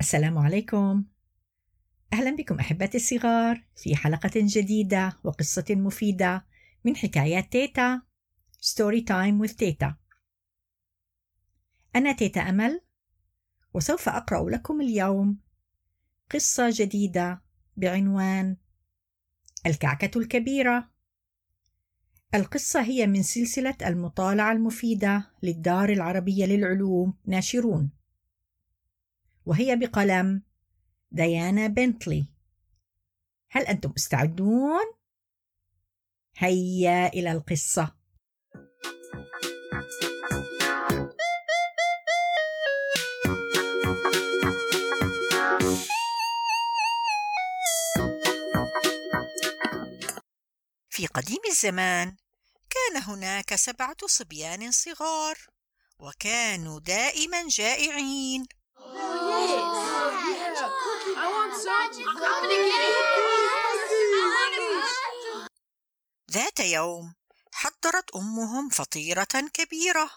السلام عليكم. أهلا بكم احبتي الصغار في حلقة جديدة وقصة مفيدة من حكايات تيتا story time with تيتا. أنا تيتا أمل وسوف أقرأ لكم اليوم قصة جديدة بعنوان الكعكة الكبيرة. القصة هي من سلسلة المطالعة المفيدة للدار العربية للعلوم ناشرون. وهي بقلم ديانا بنتلي. هل أنتم مستعدون؟ هيا إلى القصة. في قديم الزمان كان هناك سبعة صبيان صغار وكانوا دائما جائعين. ذات يوم حضرت أمهم فطيرة كبيرة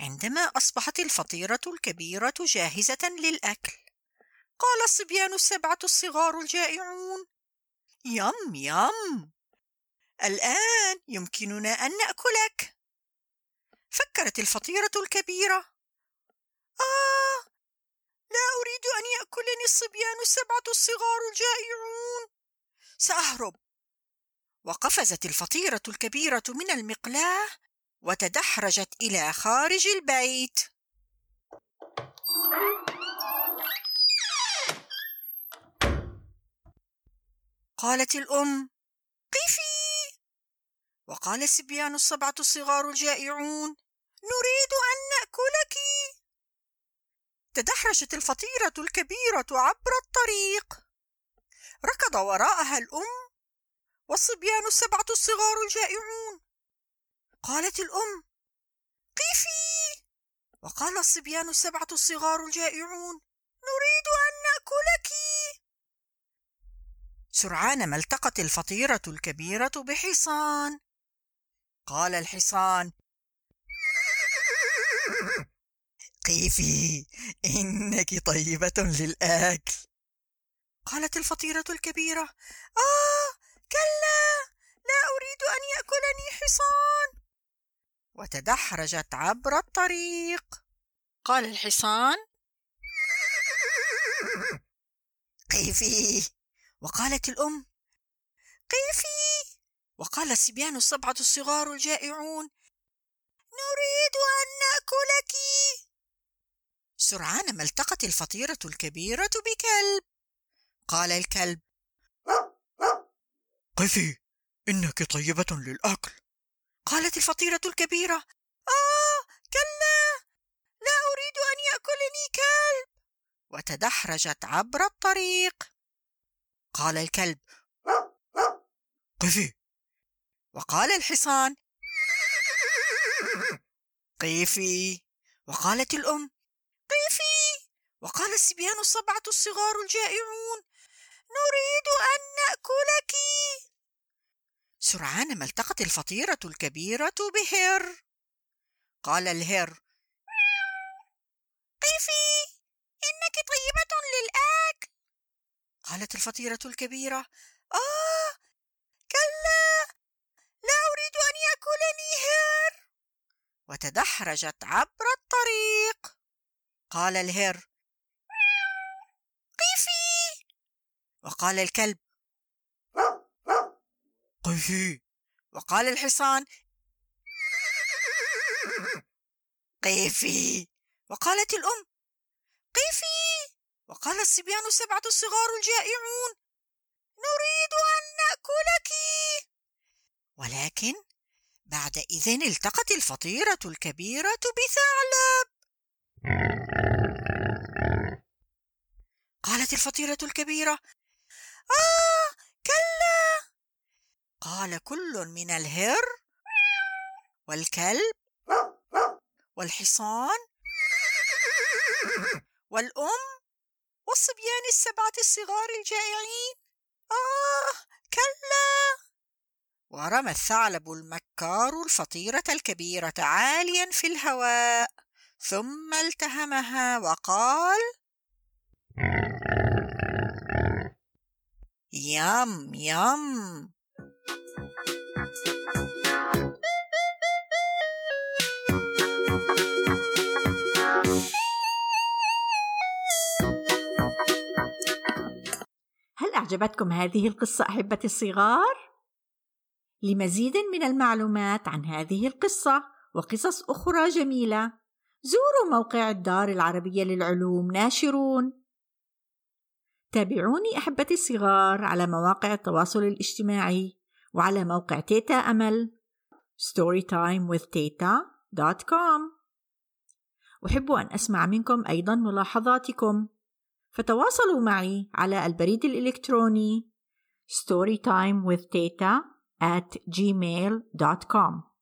عندما أصبحت الفطيرة الكبيرة جاهزة للأكل. قال الصبيان السبعة الصغار الجائعون. يم يم. الآن يمكننا أن نأكلك. فكرت الفطيرة الكبيرة. آه لا أريد أن يأكلني الصبيان السبعة الصغار الجائعون. سأهرب. وقفزت الفطيرة الكبيرة من المقلاة وتدحرجت إلى خارج البيت. قالت الأم: قفي! وقال الصبيان السبعة الصغار الجائعون: نريد أن نأكلك. تدحرجت الفطيرة الكبيرة عبر الطريق. ركض وراءها الأم والصبيان السبعة الصغار الجائعون قالت الأم قفي وقال الصبيان السبعة الصغار الجائعون نريد أن نأكلك سرعان ما التقت الفطيرة الكبيرة بحصان. قال الحصان قيفي إنك طيبة للآكل. قالت الفطيرة الكبيرة آه كلا لا أريد أن يأكلني حصان. وتدحرجت عبر الطريق. قال الحصان قيفي وقالت الأم قيفي وقال الصبيان السبعة الصغار الجائعون نريد أن نأكلك. سرعان ما التقت الفطيرة الكبيرة بكلب. قال الكلب قفي إنك طيبة للأكل. قالت الفطيرة الكبيرة آه كلا لا أريد أن يأكلني كلب. وتدحرجت عبر الطريق. قال الكلب. قفي. وقال الحصان. قيفي وقالت الأم. قيفي وقال الصبيان السبعة الصغار الجائعون. نريد أن نأكلك. سرعان ما التقت الفطيرة الكبيرة بهر. قال الهر. قفي. إنك طيبة قالت الفطيرة الكبيرة آه كلا لا أريد أن يأكلني هر وتدحرجت عبر الطريق. قال الهر قفي وقال الكلب قفي وقال الحصان قيفي. وقالت الأم قيفي. وقال الصبيان السبعة الصغار الجائعون نريد أن نأكلك! ولكن بعد إذن التقت الفطيرة الكبيرة بثعلب. قالت الفطيرة الكبيرة آه كلا! قال كل من الهر والكلب والحصان والأم والصبيان السبعة الصغار الجائعين. آه كلا. ورمى الثعلب المكار الفطيرة الكبيرة عاليا في الهواء ثم التهمها وقال يم يم. أعجبتكم هذه القصة أحبتي الصغار؟ لمزيد من المعلومات عن هذه القصة وقصص أخرى جميلة زوروا موقع الدار العربية للعلوم ناشرون. تابعوني أحبتي الصغار على مواقع التواصل الاجتماعي وعلى موقع تيتا أمل storytimewithteta.com أحب أن أسمع منكم أيضا ملاحظاتكم. فتواصلوا معي على البريد الإلكتروني storytimewithteta at gmail.com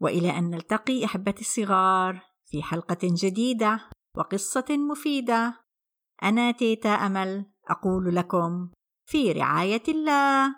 وإلى أن نلتقي أحبتي الصغار في حلقة جديدة وقصة مفيدة. أنا تيتا أمل أقول لكم في رعاية الله.